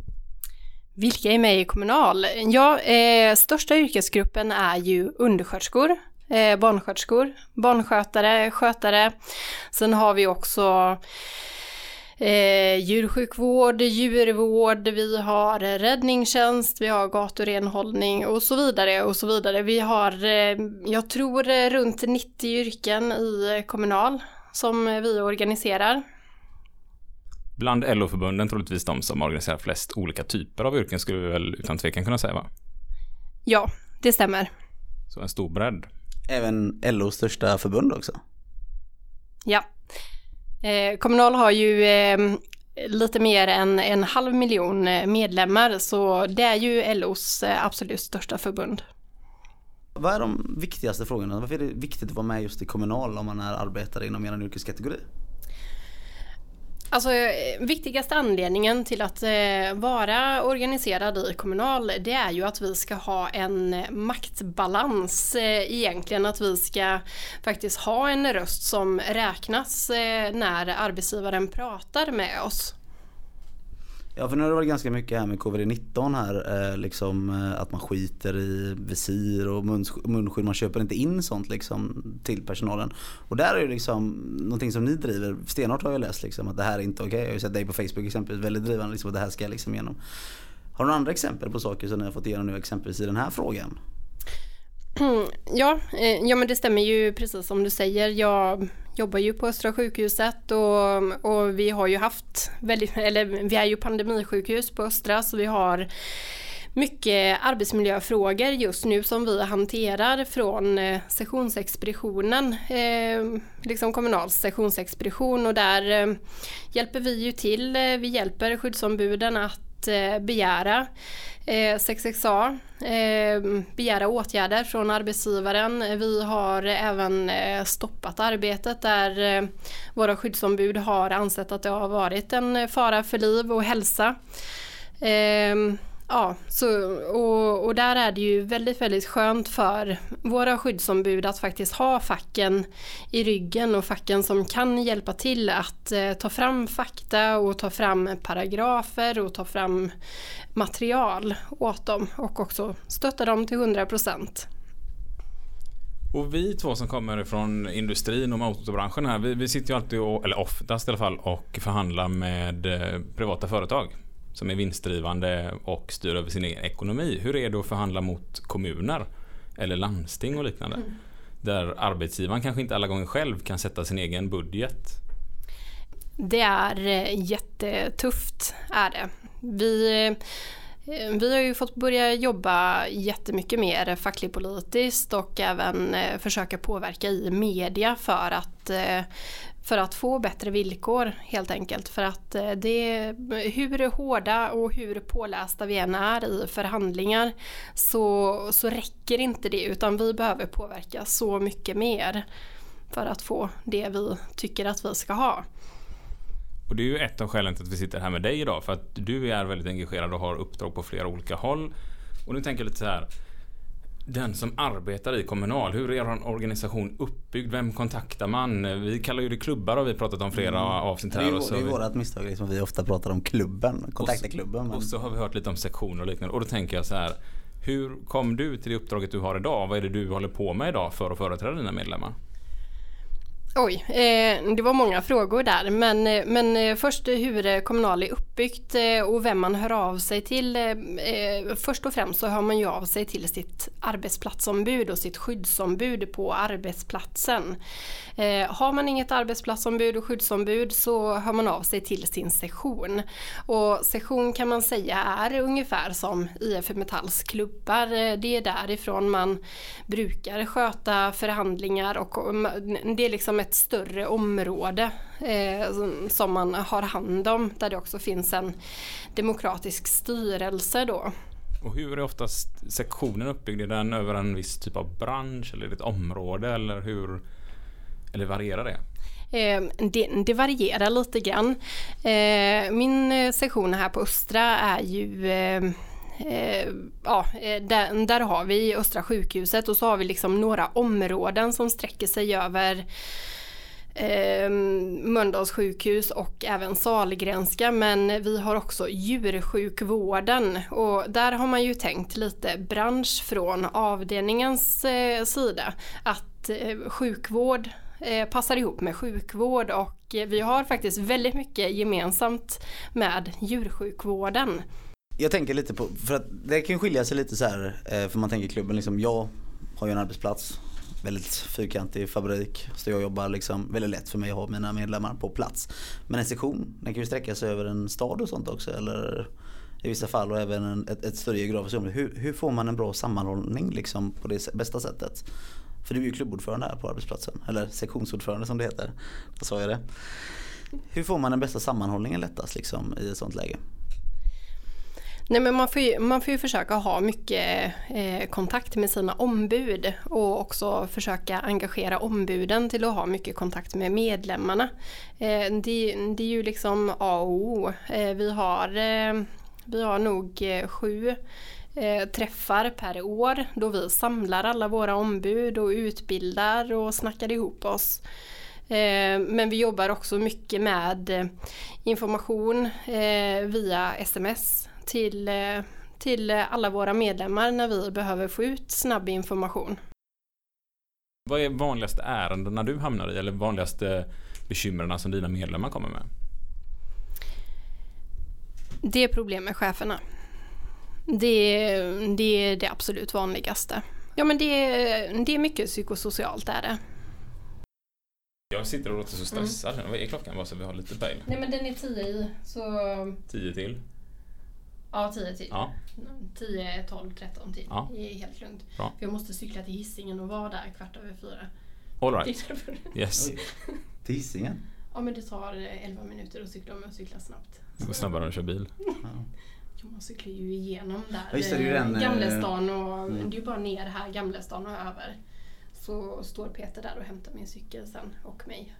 Vilka är med i Kommunal? Ja, eh, största yrkesgruppen är ju undersköterskor, eh, barnsköterskor, barnskötare, skötare. Sen har vi också eh, djursjukvård, djurvård, vi har räddningstjänst, vi har gaturenhållning och så vidare och så vidare. Vi har, eh, jag tror, eh, runt 90 yrken i Kommunal som vi organiserar. Bland LO-förbunden troligtvis de som organiserar flest olika typer av yrken skulle vi väl utan tvekan kunna säga va? Ja, det stämmer. Så en stor bredd. Även LOs största förbund också. Ja. Eh, Kommunal har ju eh, lite mer än en halv miljon eh, medlemmar så det är ju LOs eh, absolut största förbund. Vad är de viktigaste frågorna? Varför är det viktigt att vara med just i Kommunal om man är arbetare inom er yrkeskategori? Alltså eh, viktigaste anledningen till att eh, vara organiserad i Kommunal det är ju att vi ska ha en maktbalans eh, egentligen. Att vi ska faktiskt ha en röst som räknas när arbetsgivaren pratar med oss. Ja för nu har det varit ganska mycket här med covid-19 här, eh, liksom eh, att man skiter i visir och munskydd, man köper inte in sånt liksom till personalen. Och där är ju liksom någonting som ni driver, stenhårt har jag läst liksom att det här är inte okej. Jag har ju sett dig på Facebook exempelvis, väldigt drivande liksom att det här ska liksom igenom. Har du några andra exempel på saker som ni har fått igenom nu exempelvis i den här frågan? [CLEARS THROAT] Ja, eh, ja men det stämmer ju precis som du säger. Jag jobbar ju på Östra sjukhuset och, och vi har ju haft väldigt, eller vi är ju pandemisjukhus på Östra så vi har mycket arbetsmiljöfrågor just nu som vi hanterar från eh, sessionsexpeditionen, eh, liksom Kommunals sessionsexpedition och där eh, hjälper vi ju till, eh, vi hjälper skyddsombuden att att eh, begära eh, 6XA, eh, begära åtgärder från arbetsgivaren. Vi har även stoppat arbetet där våra skyddsombud har ansett att det har varit en fara för liv och hälsa. Ehm, Ja, så, och, och där är det ju väldigt, väldigt skönt för våra skyddsombud att faktiskt ha facken i ryggen och facken som kan hjälpa till att eh, ta fram fakta och ta fram paragrafer och ta fram material åt dem och också stötta dem till 100 procent. Och vi två som kommer från industrin och motorbranschen här, vi, vi sitter ju alltid, och, eller oftast i alla fall, och förhandlar med eh, privata företag som är vinstdrivande och styr över sin egen ekonomi. Hur är det att förhandla mot kommuner eller landsting och liknande? Mm. Där arbetsgivaren kanske inte alla gånger själv kan sätta sin egen budget. Det är eh, jättetufft, är det. Vi, eh, vi har ju fått börja jobba jättemycket mer fackligt-politiskt och även eh, försöka påverka i media för att, för att få bättre villkor helt enkelt. För att eh, det, hur hårda och hur pålästa vi än är i förhandlingar så, så räcker inte det utan vi behöver påverka så mycket mer för att få det vi tycker att vi ska ha. Och det är ju ett av skälen till att vi sitter här med dig idag. För att du är väldigt engagerad och har uppdrag på flera olika håll. Och nu tänker jag lite så här. Den som arbetar i Kommunal, hur är en organisation uppbyggd? Vem kontaktar man? Vi kallar ju det klubbar har vi pratat om flera avsnitt Det är här. Och, så det är vi- misstag liksom. Vi ofta pratar om klubben, kontakta klubben. Men... och så har vi hört lite om sektioner och liknande. Och då tänker jag så här. Hur kom du till det uppdraget du har idag? Vad är det du håller på med idag för att företräda dina medlemmar? Oj, eh, det var många frågor där. Men, eh, men eh, först eh, hur Kommunal är uppbyggt och vem man hör av sig till. Eh, först och främst så hör man ju av sig till sitt arbetsplatsombud och sitt skyddsombud på arbetsplatsen. Eh, har man inget arbetsplatsombud och skyddsombud så hör man av sig till sin sektion. Och sektion kan man säga är ungefär som IF Metalls klubbar. Det är därifrån man brukar sköta förhandlingar och det är liksom ett större område eh, som- man har hand om där det också finns en demokratisk styrelse då. Och hur är oftast sektionen uppbyggd? Är den över en viss typ av bransch eller ett område eller hur? Eller varierar det? Eh, det, det varierar lite grann. Eh, min eh, sektion här på Östra är ju eh, Ja, eh, där, där har vi Östra sjukhuset och så har vi liksom några områden som sträcker sig över eh, Mölndals sjukhus och även Sahlgrenska men vi har också djursjukvården. Och där har man ju tänkt lite bransch från avdelningens eh, sida. Att eh, sjukvård eh, passar ihop med sjukvård. Och eh, vi har faktiskt väldigt mycket gemensamt med djursjukvården. Jag tänker lite på, för att det kan skilja sig lite så här, eh, för man tänker klubben liksom, jag har ju en arbetsplats, väldigt fyrkantig fabrik, så jag jobbar liksom väldigt lätt för mig att ha mina medlemmar på plats. Men en sektion, den kan ju sträcka sig över en stad och sånt också eller i vissa fall och även en, ett, ett större geografiskt område. Hur, hur får man en bra sammanhållning liksom på det bästa sättet? För du är ju klubbordförande här på arbetsplatsen, eller sektionsordförande som det heter. Då sa jag det. Hur får man den bästa sammanhållningen lättast liksom i ett sånt läge? Nej, men man, får ju, man får ju försöka ha mycket eh, kontakt med sina ombud och också försöka engagera ombuden till att ha mycket kontakt med medlemmarna. Eh, det, det är ju liksom A och O. Eh, vi, har, eh, vi har nog eh, sju eh, träffar per år då vi samlar alla våra ombud och utbildar och snackar ihop oss. Eh, men vi jobbar också mycket med eh, information via sms till, eh, till alla våra medlemmar när vi behöver få ut snabb information. Vad är vanligaste ärendena du hamnar i eller vanligaste bekymren som dina medlemmar kommer med? Det är problem med cheferna. Det, det är det absolut vanligaste. Ja men det, det är mycket psykosocialt är det. Jag sitter och låter så stressad. Vad är klockan bara så vi har lite pejl? Nej men den är 10 i så... Tio till? Ja 10 till. Ja. 10, 12, 13 till. Ja. Det är helt lugnt. Bra. För jag måste cykla till Hisingen och vara där kvart över fyra. All right. Yes. Till Hisingen? Ja men det tar eh, 11 minuter att cykla om jag cyklar snabbt. Det går snabbare än att köra bil. Jo, man cyklar ju igenom där. Ja, just det, det eh, den, eh, Gamlestan och mm. det är ju bara ner här Gamlestan och över. Så står Peter där och hämtar min cykel sen och mig.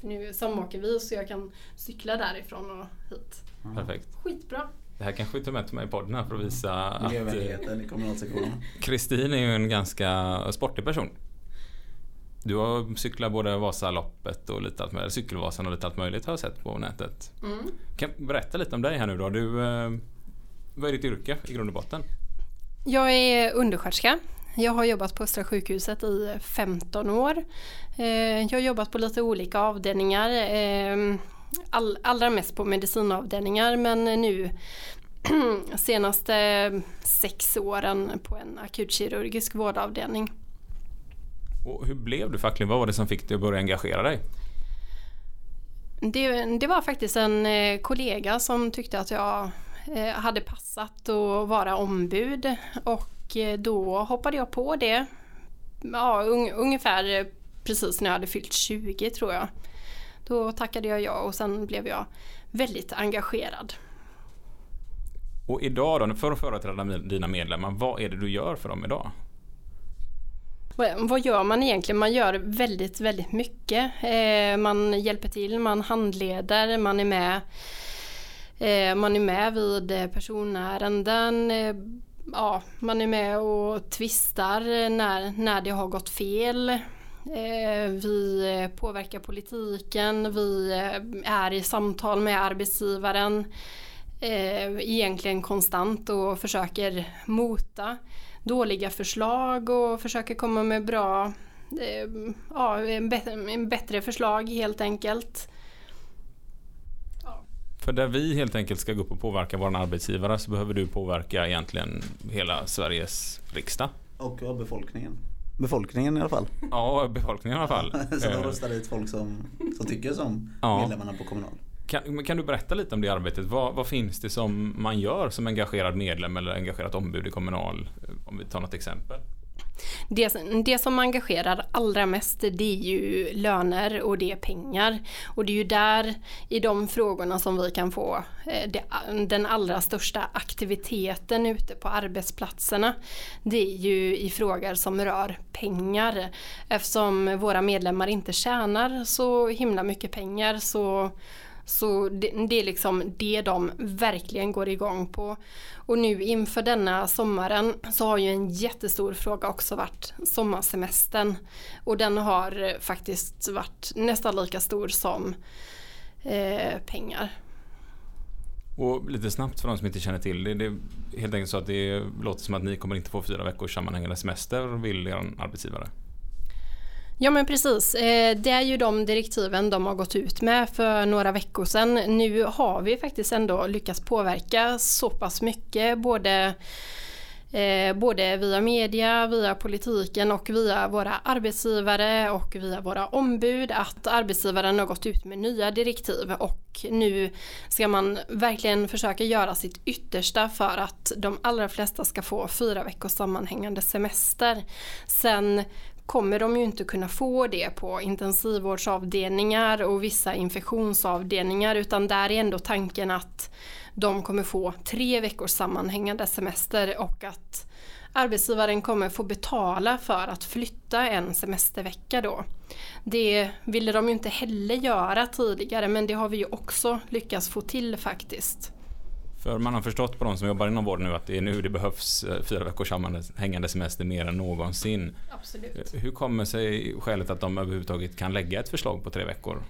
För nu samåker vi så jag kan cykla därifrån och hit. Perfekt. Skitbra. Det här kanske vi tar med till mig i podden här för att visa att eh. Kristin är ju en ganska sportig person. Du har cyklat både Vasaloppet och lite allt möjligt, Cykelvasan och lite allt möjligt har jag sett på nätet. Kan du berätta lite om dig här nu då? Du, eh, vad är ditt yrke i grund och botten? Jag är undersköterska. Jag har jobbat på Östra sjukhuset i 15 år. Eh, Jag har jobbat på lite olika avdelningar. All, allra mest på medicinavdelningar men nu [CLEARS THROAT] senaste sex åren på en akutkirurgisk vårdavdelning. Och hur blev du facklig? Vad var det som fick dig att börja engagera dig? Det, det var faktiskt en eh, kollega som tyckte att jag eh, hade passat att vara ombud och eh, då hoppade jag på det. Ja, un, ungefär precis när jag hade fyllt 20 tror jag. Då tackade jag ja och sen blev jag väldigt engagerad. Och idag då, för att företräda dina medlemmar, vad är det du gör för dem idag? Vad gör man egentligen? Man gör väldigt, väldigt mycket. Eh, man hjälper till, man handleder, man är med, eh, man är med vid eh, personärenden. Ja, man är med och tvistar när, när det har gått fel. Eh, vi eh, påverkar politiken, vi eh, är i samtal med arbetsgivaren egentligen konstant och försöker mota dåliga förslag och försöker komma med bra, ja, en, bättre, förslag helt enkelt. För där vi helt enkelt ska gå upp och påverka våra arbetsgivare så behöver du påverka egentligen hela Sveriges riksdag. Och befolkningen. Befolkningen i alla fall. Ja, befolkningen i alla fall. [LAUGHS] Så de Eh, röstar dit folk som, som tycker som Ja. medlemmarna på kommunal. Kan, kan du berätta lite om det arbetet? Vad, vad finns det som man gör som engagerad medlem eller engagerat ombud i Kommunal? Om vi tar något exempel. Det, det som engagerar allra mest det är ju löner och det är pengar. Och det är ju där i de frågorna som vi kan få eh, det, den allra största aktiviteten ute på arbetsplatserna. Det är ju i frågor som rör pengar. Eftersom våra medlemmar inte tjänar så himla mycket pengar så så det, det är liksom det de verkligen går igång på. Och nu inför denna sommaren så har ju en jättestor fråga också varit sommarsemestern. Och den har eh, faktiskt varit nästan lika stor som eh, pengar. Och lite snabbt för de som inte känner till det. Det är helt enkelt så att det låter som att ni kommer inte få fyra veckors sammanhängande semester vill er arbetsgivare. Ja men precis, eh, det är ju de direktiven de har gått ut med för några veckor sedan. Nu har vi faktiskt ändå lyckats påverka så pass mycket både eh, både via media, via politiken och via våra arbetsgivare och via våra ombud att arbetsgivaren har gått ut med nya direktiv och nu ska man verkligen försöka göra sitt yttersta för att de allra flesta ska få fyra veckors sammanhängande semester. Sen kommer de ju inte kunna få det på intensivvårdsavdelningar och vissa infektionsavdelningar utan där är ändå tanken att de kommer få tre veckors sammanhängande semester och att arbetsgivaren kommer få betala för att flytta en semestervecka då. Det ville de ju inte heller göra tidigare men det har vi ju också lyckats få till faktiskt. För man har förstått på de som jobbar inom vården nu att det är nu det behövs eh, fyra veckors sammanhängande semester mer än någonsin. Absolut. Hur kommer sig skälet att de överhuvudtaget kan lägga ett förslag på tre veckor?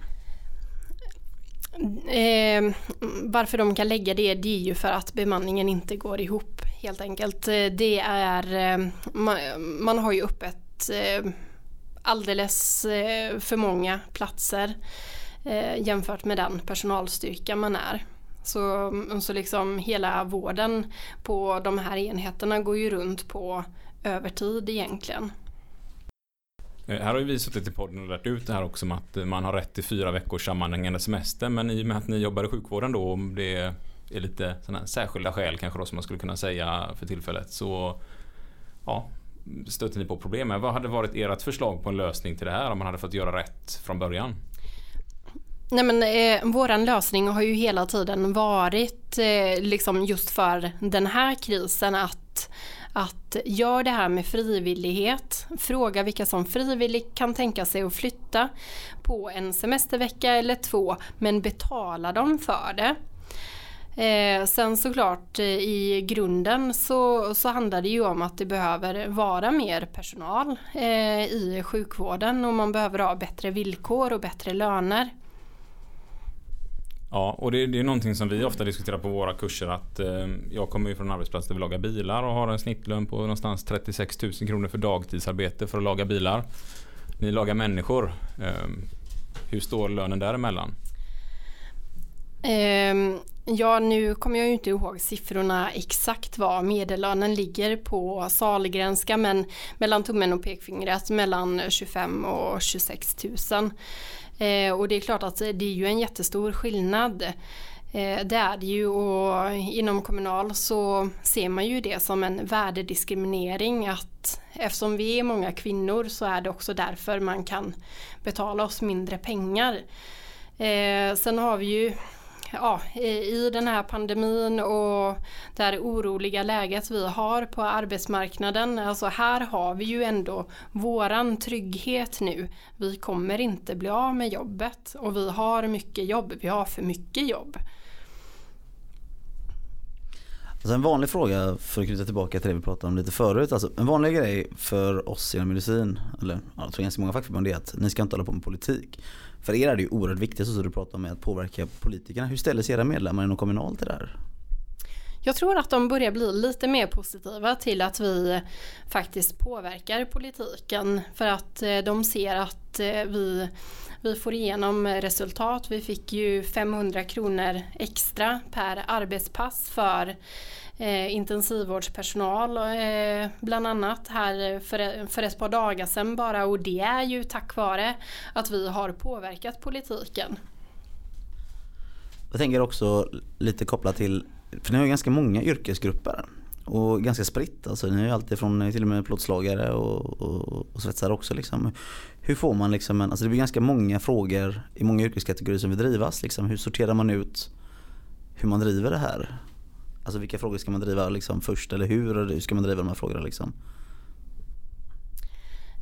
Eh, varför de kan lägga det, det är ju för att bemanningen inte går ihop helt enkelt. Eh, Det är, eh, man, man har ju öppet eh, alldeles eh, för många platser eh, jämfört med den personalstyrka man är. Så, mm, så liksom hela vården på de här enheterna går ju runt på övertid egentligen. Eh, här har ju vi suttit i podden och lärt ut det här också om att eh, man har rätt till fyra veckors sammanhängande semester men i och med att ni jobbar i sjukvården då om det är lite sådana särskilda skäl kanske då som man skulle kunna säga för tillfället så ja, stöter ni på problem med. Vad hade varit ert förslag på en lösning till det här om man hade fått göra rätt från början? Nej men eh, våran lösning har ju hela tiden varit eh, liksom just för den här krisen att att gör det här med frivillighet, fråga vilka som frivilligt kan tänka sig att flytta på en semestervecka eller två men betala dem för det. Eh, sen såklart eh, i grunden så, så handlar det ju om att det behöver vara mer personal eh, i sjukvården och man behöver ha bättre villkor och bättre löner. Ja, och det, det är någonting som vi ofta diskuterar på våra kurser att eh, jag kommer ju från en arbetsplats där vi lagar bilar och har en snittlön på någonstans 36 000 kronor för dagtidsarbete för att laga bilar. Ni lagar människor. Eh, hur står lönen däremellan? Eh, ja, nu kommer jag ju inte ihåg siffrorna exakt vad medellönen ligger på Salgränska men mellan tummen och pekfingret mellan 25 och 26 000. Eh, och det är klart att det är ju en jättestor skillnad. Eh, det är det ju och inom Kommunal så ser man ju det som en värdediskriminering att eftersom vi är många kvinnor så är det också därför man kan betala oss mindre pengar. Eh, sen har vi ju ja, i den här pandemin och det här oroliga läget vi har på arbetsmarknaden. Alltså här har vi ju ändå våran trygghet nu. Vi kommer inte bli av med jobbet och vi har mycket jobb. Vi har för mycket jobb. Alltså en vanlig fråga för att knyta tillbaka till det vi pratade om lite förut. Alltså en vanlig grej för oss inom medicin, eller jag tror ganska många fackförbund är att ni ska inte hålla på med politik. För er är det ju oerhört viktigt, så som du pratar om, att påverka politikerna. Hur ställer sig era medlemmar inom Kommunal till det här? Jag tror att de börjar bli lite mer positiva till att vi faktiskt påverkar politiken för att eh, de ser att eh, vi, vi får igenom resultat. Vi fick ju 500 kronor extra per arbetspass för eh, intensivvårdspersonal eh, bland annat här för, för ett par dagar sedan bara och det är ju tack vare att vi har påverkat politiken. Jag tänker också lite kopplat till, för ni har ju ganska många yrkesgrupper och ganska spritt. Alltså, ni har ju alltid från till och med plåtslagare och, och, och svetsare också. Liksom. Hur får man liksom en, alltså det blir ganska många frågor i många yrkeskategorier som vill drivas. Liksom. Hur sorterar man ut hur man driver det här? Alltså vilka frågor ska man driva liksom först eller hur, hur ska man driva de här frågorna liksom?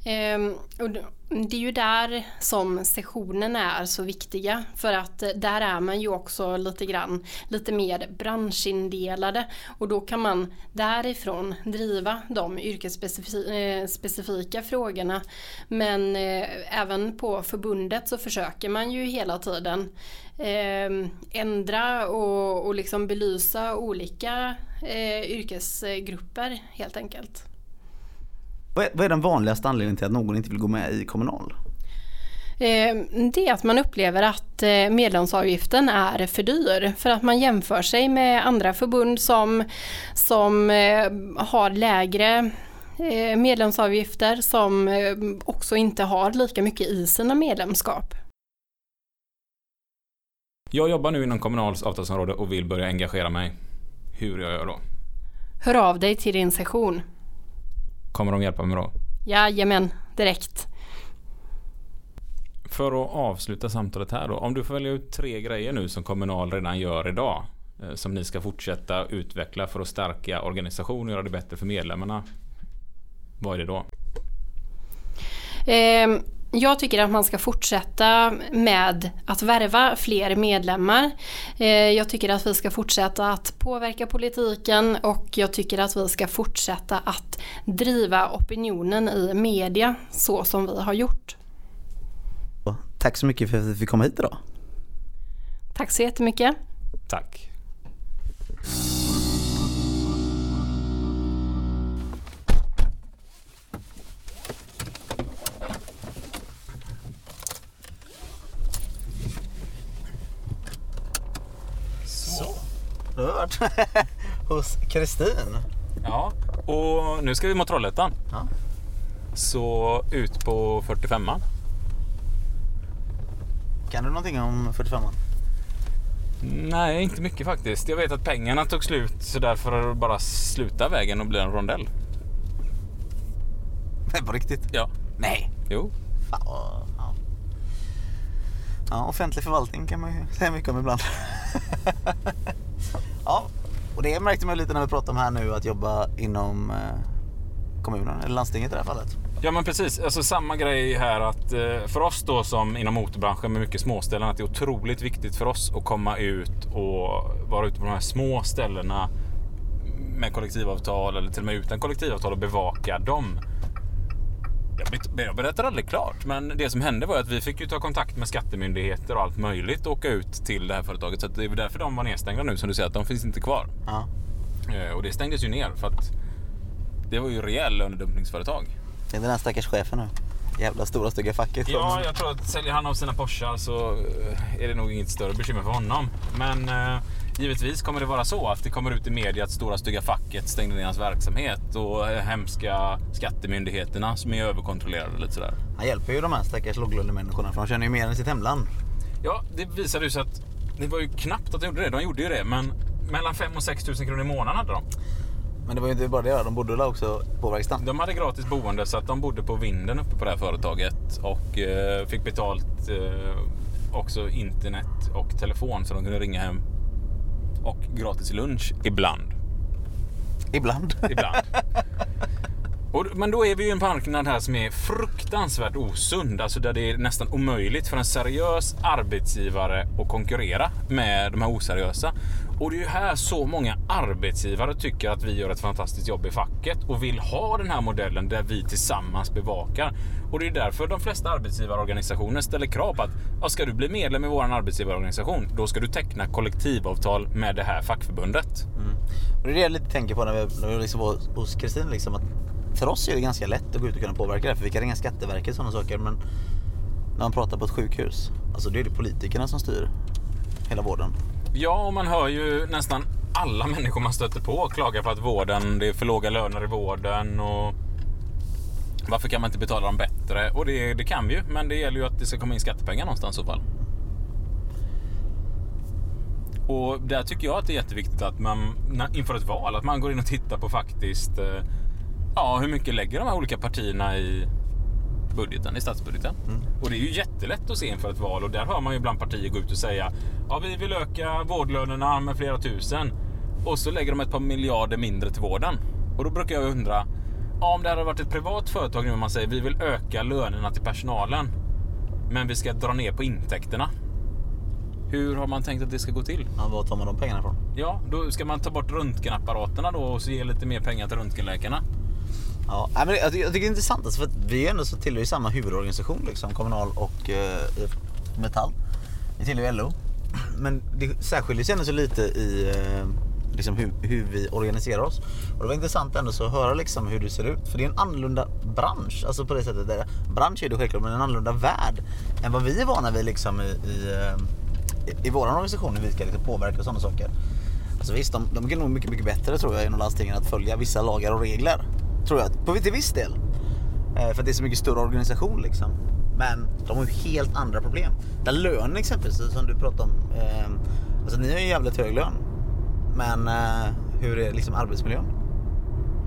Ehm, och det är ju där som sessionerna är så viktiga för att eh, där är man ju också lite grann lite mer branschindelade och då kan man därifrån driva de yrkesspecifika eh, frågorna. Men eh, även på förbundet så försöker man ju hela tiden ehm, ändra och, och liksom belysa olika eh, yrkesgrupper helt enkelt. Vad är, den vanligaste anledningen till att någon inte vill gå med i Kommunal? Eh, det är att man upplever att eh, medlemsavgiften är för dyr för att man jämför sig med andra förbund som, som eh, har lägre medlemsavgifter som också inte har lika mycket i sina medlemskap. Jag jobbar nu inom Kommunals avtalsområde och vill börja engagera mig. Hur gör jag då? Hör av dig till din session. Kommer de hjälpa mig då? Jajamän, direkt. För att avsluta samtalet här då. Om du får välja ut tre grejer nu som Kommunal redan gör idag. Eh, som ni ska fortsätta utveckla för att stärka organisationen och göra det bättre för medlemmarna. Vad är det då? Eh, jag tycker att man ska fortsätta med att värva fler medlemmar. Eh, jag tycker att vi ska fortsätta att påverka politiken och jag tycker att vi ska fortsätta att driva opinionen i media så som vi har gjort. Tack så mycket för att vi fick komma hit idag. Tack så jättemycket. Tack. Varit [LAUGHS] hos Kristin. Ja, och nu ska vi mot Trollhättan. Ja. Så ut på 45 -man. Kan du någonting om 45 -man? Nej, inte mycket faktiskt. Jag vet att pengarna tog slut så därför bara sluta vägen och bli en rondell. Nej, på riktigt? Ja. Nej. Jo. Fan, ja. ja, offentlig förvaltning kan man ju säga mycket om ibland. [LAUGHS] Ja, och det märkte man lite när vi pratade om här nu att jobba inom eh, kommunen, eller landstinget i det här fallet. Ja men precis, alltså samma grej här att eh, för oss då som inom motorbranschen med mycket småställen att det är otroligt viktigt för oss att komma ut och vara ute på de här små ställena med kollektivavtal eller till och med utan kollektivavtal och bevaka dem. Jag, berättar aldrig klart, men det som hände var att vi fick ju ta kontakt med skattemyndigheter och allt möjligt och åka ut till det här företaget. Så det är därför de var nedstängda nu som du säger, att de finns inte kvar. Ja. Eh, Och det stängdes ju ner för att det var ju rejäl lönedumpningsföretag. Det är den här stackars chefen nu. Jävla stora stygga facket. Ja, jag tror att säljer han av sina Porschar så eh, är det nog inget större bekymmer för honom. Men eh, givetvis kommer det vara så att det kommer ut i media att stora stygga facket stängde ner hans verksamhet och hemska skattemyndigheterna som är överkontrollerade lite sådär. Han hjälper ju de här stackars låglönemänniskorna för de tjänar ju mer än sitt hemland. Ja, det visade ju sig att det var ju knappt att de gjorde det. De gjorde ju det, men mellan 5 och 6 000 kronor i månaden hade de. Men det var ju inte bara det, de bodde där också på verkstaden. De hade gratis boende så att de bodde på vinden uppe på det här företaget och eh, fick betalt eh, också internet och telefon så de kunde ringa hem. Och gratis lunch ibland. Ibland. Ibland. [LAUGHS] Och, men då är vi ju i en marknad här som är fruktansvärt osund. Alltså där det är nästan omöjligt för en seriös arbetsgivare att konkurrera med de här oseriösa. Och det är ju här så många arbetsgivare tycker att vi gör ett fantastiskt jobb i facket och vill ha den här modellen där vi tillsammans bevakar. Och det är därför de flesta arbetsgivarorganisationer ställer krav på att ja, ska du bli medlem i vår arbetsgivarorganisation, då ska du teckna kollektivavtal med det här fackförbundet. Mm. Och det är det jag lite tänker på när vi, när vi liksom var hos Kristin. Liksom, att för oss är det ganska lätt att gå ut och kunna påverka det. För vi kan ringa Skatteverket och sådana saker. Men när man pratar på ett sjukhus. Alltså det är det politikerna som styr hela vården. Ja, och man hör ju nästan alla människor man stöter på klaga på att vården, det är för låga löner i vården och varför kan man inte betala dem bättre? Och det, det kan vi ju, men det gäller ju att det ska komma in skattepengar någonstans i så fall. Och där tycker jag att det är jätteviktigt att man inför ett val, att man går in och tittar på faktiskt eh, ja, hur mycket lägger de här olika partierna i budgeten, i statsbudgeten. Och det är ju jättelätt att se inför ett val och där hör man ju ibland partier gå ut och säga ja, vi vill öka vårdlönerna med flera tusen och så lägger de ett par miljarder mindre till vården. Och då brukar jag undra, ja, om det hade varit ett privat företag nu och man säger vi vill öka lönerna till personalen men vi ska dra ner på intäkterna. Hur har man tänkt att det ska gå till? Ja, var tar man de pengarna ifrån? Ja, då ska man ta bort röntgenapparaterna då och så ge lite mer pengar till röntgenläkarna. Ja, men jag, tycker, jag tycker det är intressant alltså, för att vi är ändå så tillhör ju samma huvudorganisation liksom, Kommunal och eh, Metall. Vi tillhör ju LO. Men det särskiljer sig ändå så lite i eh, liksom hur, hur vi organiserar oss. Och det var intressant ändå så att höra liksom hur det ser ut. För det är en annorlunda bransch. Alltså på det sättet. Där, bransch är det självklart men en annorlunda värld än vad vi är vana vid liksom i, i, i, i vår organisation. Hur vi ska liksom påverka och sådana saker. Alltså visst, de, de är nog mycket, mycket bättre tror jag inom landstingen att följa vissa lagar och regler. Tror jag, på till viss del. Eh, för att det är så mycket större organisation liksom. Men de har ju helt andra problem. Där lönen exempelvis, som du pratade om. Eh, alltså ni har ju en jävligt hög lön. Men eh, hur är liksom arbetsmiljön?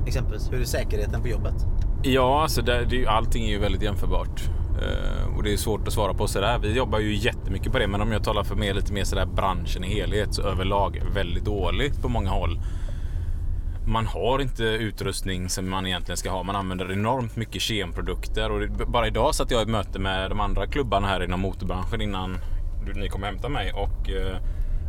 Exempelvis, hur är säkerheten på jobbet? Ja, alltså det, det, allting är ju väldigt jämförbart. Eh, och det är svårt att svara på sådär. Vi jobbar ju jättemycket på det, men om jag talar för mer, lite mer sådär branschen i helhet så överlag väldigt dåligt på många håll. Man har inte utrustning som man egentligen ska ha. Man använder enormt mycket kemprodukter och det, bara idag satt jag i ett möte med de andra klubbarna här inom motorbranschen innan ni kom och hämtade mig och eh,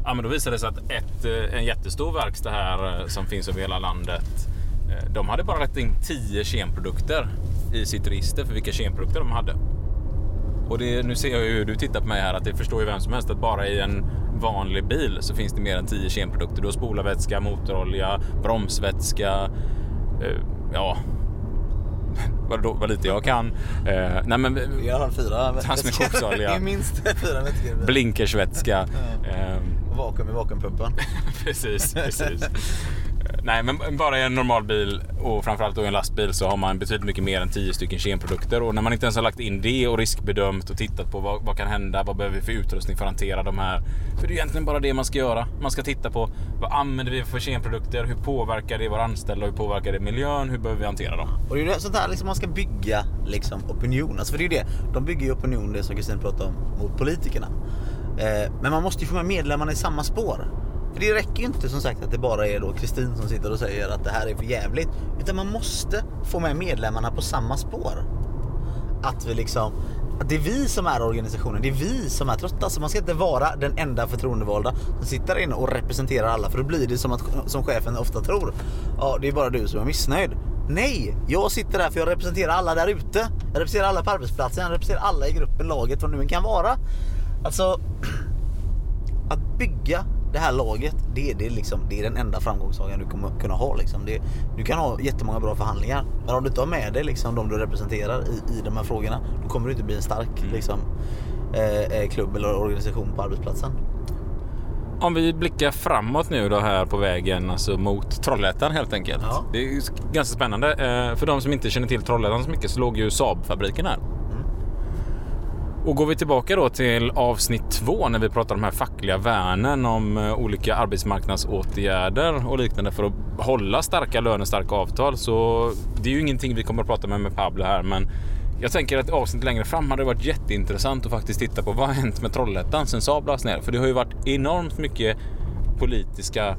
ja, men då visade det sig att ett, eh, en jättestor verkstad här eh, som finns över hela landet eh, de hade bara rätt in 10 kemprodukter i sitt register för vilka kemprodukter de hade. Och det, nu ser jag ju hur du tittar på mig här att det förstår ju vem som helst att bara i en vanlig bil så finns det mer än 10 kemprodukter. Du har spolarvätska, motorolja, bromsvätska, eh, ja, [LAUGHS] vad, då, vad lite jag kan. Eh, nej men alla fall fyra Transmissionsolja. [LAUGHS] Minst fyra vätskor. blinkersvätska. Eh, Vakuum i vakuumpumpen. [LAUGHS] precis, precis. Nej, men bara i en normal bil och framförallt då i en lastbil så har man betydligt mycket mer än 10 stycken kemprodukter och när man inte ens har lagt in det och riskbedömt och tittat på vad, vad kan hända, vad behöver vi för utrustning för att hantera de här. För det är egentligen bara det man ska göra. Man ska titta på vad använder vi för kemprodukter, hur påverkar det våra anställda, hur påverkar det miljön, hur behöver vi hantera dem? Och det är ju sånt här liksom man ska bygga liksom, opinion. Alltså för det är ju det. De bygger ju opinion, det som Kristin pratade om, mot politikerna. Eh, men man måste ju få med medlemmarna i samma spår. För det räcker ju inte som sagt att det bara är då Kristin som sitter och säger att det här är för jävligt. Utan man måste få med medlemmarna på samma spår. att vi liksom att det är vi som är organisationen, det är vi som är trötta. Så man ska inte vara den enda förtroendevalda som sitter där inne och representerar alla. För då blir det som, att, som chefen ofta tror. Ja, det är bara du som är missnöjd. Nej, jag sitter där för jag representerar alla där ute. Jag representerar alla på arbetsplatsen, jag representerar alla i gruppen, laget, vad nu än kan vara. Alltså, [CLEARS THROAT] att bygga det här laget, det är, det, liksom, det är den enda framgångssagan du kommer kunna ha. Liksom. Det, du kan ha jättemånga bra förhandlingar, men om du inte har med dig liksom, de du representerar i, i de här frågorna, då kommer du inte bli en stark liksom, eh, eh, klubb eller organisation på arbetsplatsen. Om vi blickar framåt nu då här på vägen alltså mot Trollhättan helt enkelt. Ja. Det är ganska spännande. Eh, För de som inte känner till Trollhättan så mycket så låg ju Saab-fabriken här. Och går vi tillbaka då till avsnitt två när vi pratar om de här fackliga värnen om eh, olika arbetsmarknadsåtgärder och liknande för att hålla starka löner, starka avtal. Så det är ju ingenting vi kommer att prata med med Pablo här men jag tänker att avsnitt längre fram hade varit jätteintressant att faktiskt titta på vad har hänt med Trollhättan sen Saab lades ner? För det har ju varit enormt mycket politiska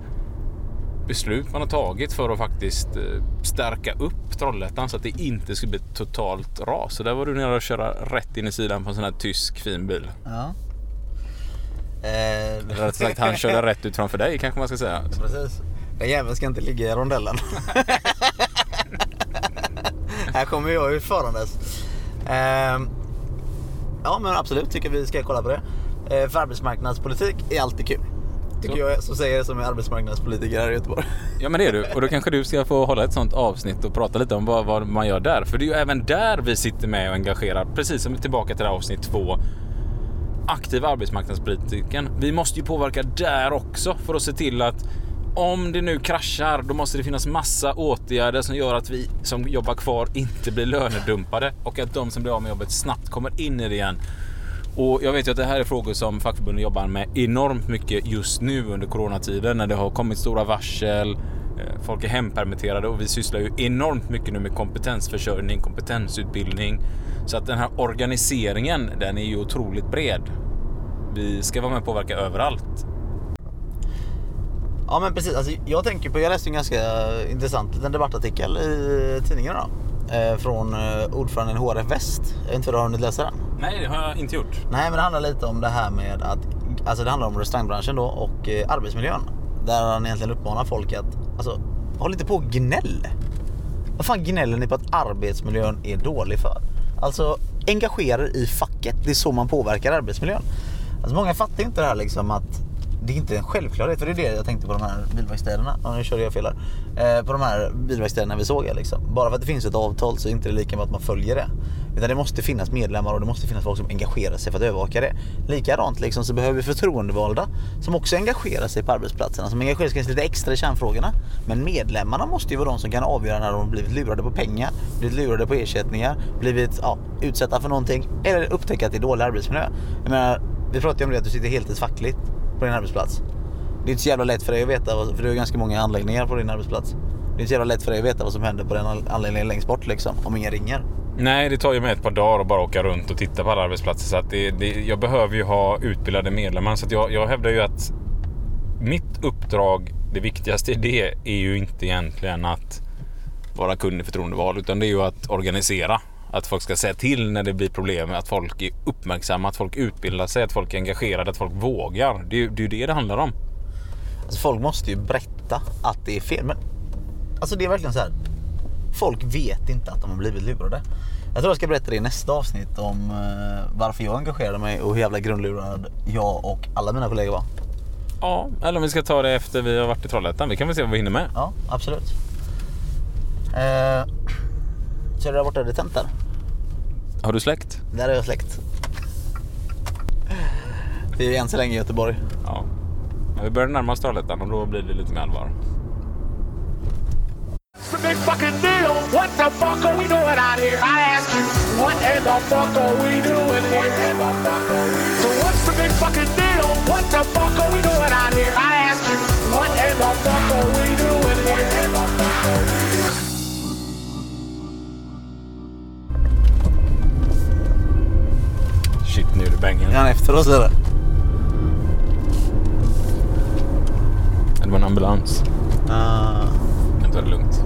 beslut man har tagit för att faktiskt eh, stärka upp Trollhättan så att det inte skulle bli totalt ras. Så där var du nere och köra rätt in i sidan på en sån här tysk fin bil. Ja. Eh, rätt sagt, han körde rätt ut framför dig kanske man ska säga. Precis. Den jäveln ska inte ligga i rondellen. [LAUGHS] Här kommer jag ju farandes. Ehm, ja men absolut tycker vi ska kolla på det. Eh, för arbetsmarknadspolitik är alltid kul. Tycker Så. jag som säger det som är arbetsmarknadspolitiker här i Göteborg. Ja men det är du. Och då kanske du ska få hålla ett sånt avsnitt och prata lite om vad, vad man gör där. För det är ju även där vi sitter med och engagerar. Precis som tillbaka till det här avsnitt två. Aktiva arbetsmarknadspolitiken. Vi måste ju påverka där också för att se till att om det nu kraschar, då måste det finnas massa åtgärder som gör att vi som jobbar kvar inte blir lönedumpade och att de som blir av med jobbet snabbt kommer in i det igen. Och jag vet ju att det här är frågor som fackförbunden jobbar med enormt mycket just nu under coronatiden när det har kommit stora varsel. Eh, folk är hempermitterade och vi sysslar ju enormt mycket nu med kompetensförsörjning, kompetensutbildning. Så att den här organiseringen, den är ju otroligt bred. Vi ska vara med och påverka överallt. Ja men precis, alltså, jag tänker på, jag läste en ganska intressant liten debattartikel i tidningen idag. Eh, från eh, ordföranden i HRF Väst. Jag vet inte om du har hunnit läsa den? Nej, det har jag inte gjort. Nej men det handlar lite om det här med att, alltså det handlar om restaurangbranschen då och eh, arbetsmiljön. Där han egentligen uppmanar folk att, alltså håll inte på och gnäll. Vad fan gnäller ni på att arbetsmiljön är dålig för? Alltså engagera er i facket, det är så man påverkar arbetsmiljön. Alltså många fattar ju inte det här liksom att det är inte en självklarhet, för det är det jag tänkte på de här bilverkstäderna. Ja, nu körde jag fel här. Eh, på de här bilverkstäderna vi såg här, liksom. Bara för att det finns ett avtal så är det inte lika med att man följer det. Utan det måste finnas medlemmar och det måste finnas folk som engagerar sig för att övervaka det. Likadant liksom så behöver vi förtroendevalda som också engagerar sig på arbetsplatserna. Som engagerar sig kanske lite extra i kärnfrågorna. Men medlemmarna måste ju vara de som kan avgöra när de har blivit lurade på pengar, blivit lurade på ersättningar, blivit ja, utsatta för någonting eller upptäcka att det är dålig arbetsmiljö. Jag menar, vi pratade ju om det att du sitter heltidsfackligt på din arbetsplats. Det är inte så jävla lätt för dig att veta, vad- för du har ganska många anläggningar på din arbetsplats. Det är inte så jävla lätt för dig att veta vad som händer på den anläggningen längst bort liksom, om ingen ringer. Nej, det tar ju mig ett par dagar att bara åka runt och titta på alla arbetsplatser. Så att det, det, jag behöver ju ha utbildade medlemmar. Så att jag, jag hävdar ju att mitt uppdrag, det viktigaste i det är ju inte egentligen att vara kund i förtroendeval, Utan det är ju att organisera. Att folk ska säga till när det blir problem. Att folk är uppmärksamma, att folk utbildar sig, att folk är engagerade, att folk vågar. Det är ju det, det det handlar om. Alltså folk måste ju berätta att det är fel. Men alltså det är verkligen så här. Folk vet inte att de har blivit lurade. Jag tror jag ska berätta det i nästa avsnitt om eh, varför jag engagerade mig och hur jävla grundlurad jag och alla mina kollegor var. Ja, eller om vi ska ta det efter vi har varit i Trollhättan. Vi kan väl se vad vi hinner med. Ja, absolut. Eh, är det där borta, är det tänt där? Har du släkt? Där är jag släkt. Vi är än så länge i Göteborg. Ja. Men vi börjar närma oss Trollhättan och då blir det lite mer allvar. What the fuck are we doing out here? I ask you, what in the fuck are we doing nu de bängen. in. Ja, efter oss eller? een ambulance. Ah. En tar loont.